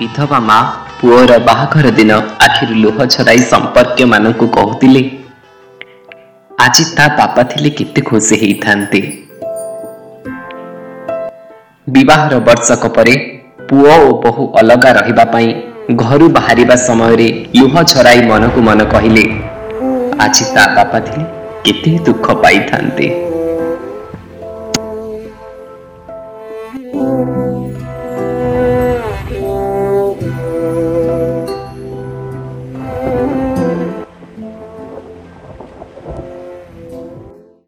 ବିଧବା ମା ପୁଅର ବାହାଘର ଦିନ ଆଖିରୁ ଲୁହ ଛଡ଼ାଇ ସମ୍ପର୍କୀୟମାନଙ୍କୁ କହୁଥିଲେ ଆଜି ତା ବାପା ଥିଲେ କେତେ ଖୁସି ହେଇଥାନ୍ତି। ବିବାହର ବର୍ଷକ ପରେ ପୁଅ ଓ ବୋହୁ ଅଲଗା ରହିବା ପାଇଁ ଘରୁ ବାହାରିବା ସମୟରେ ଲୁହ ଛରାଇ ମନକୁ ମନ କହିଲେ ଆଜି ତା ବାପା ଥିଲେ କେତେ ଦୁଃଖ ପାଇଥାନ୍ତି।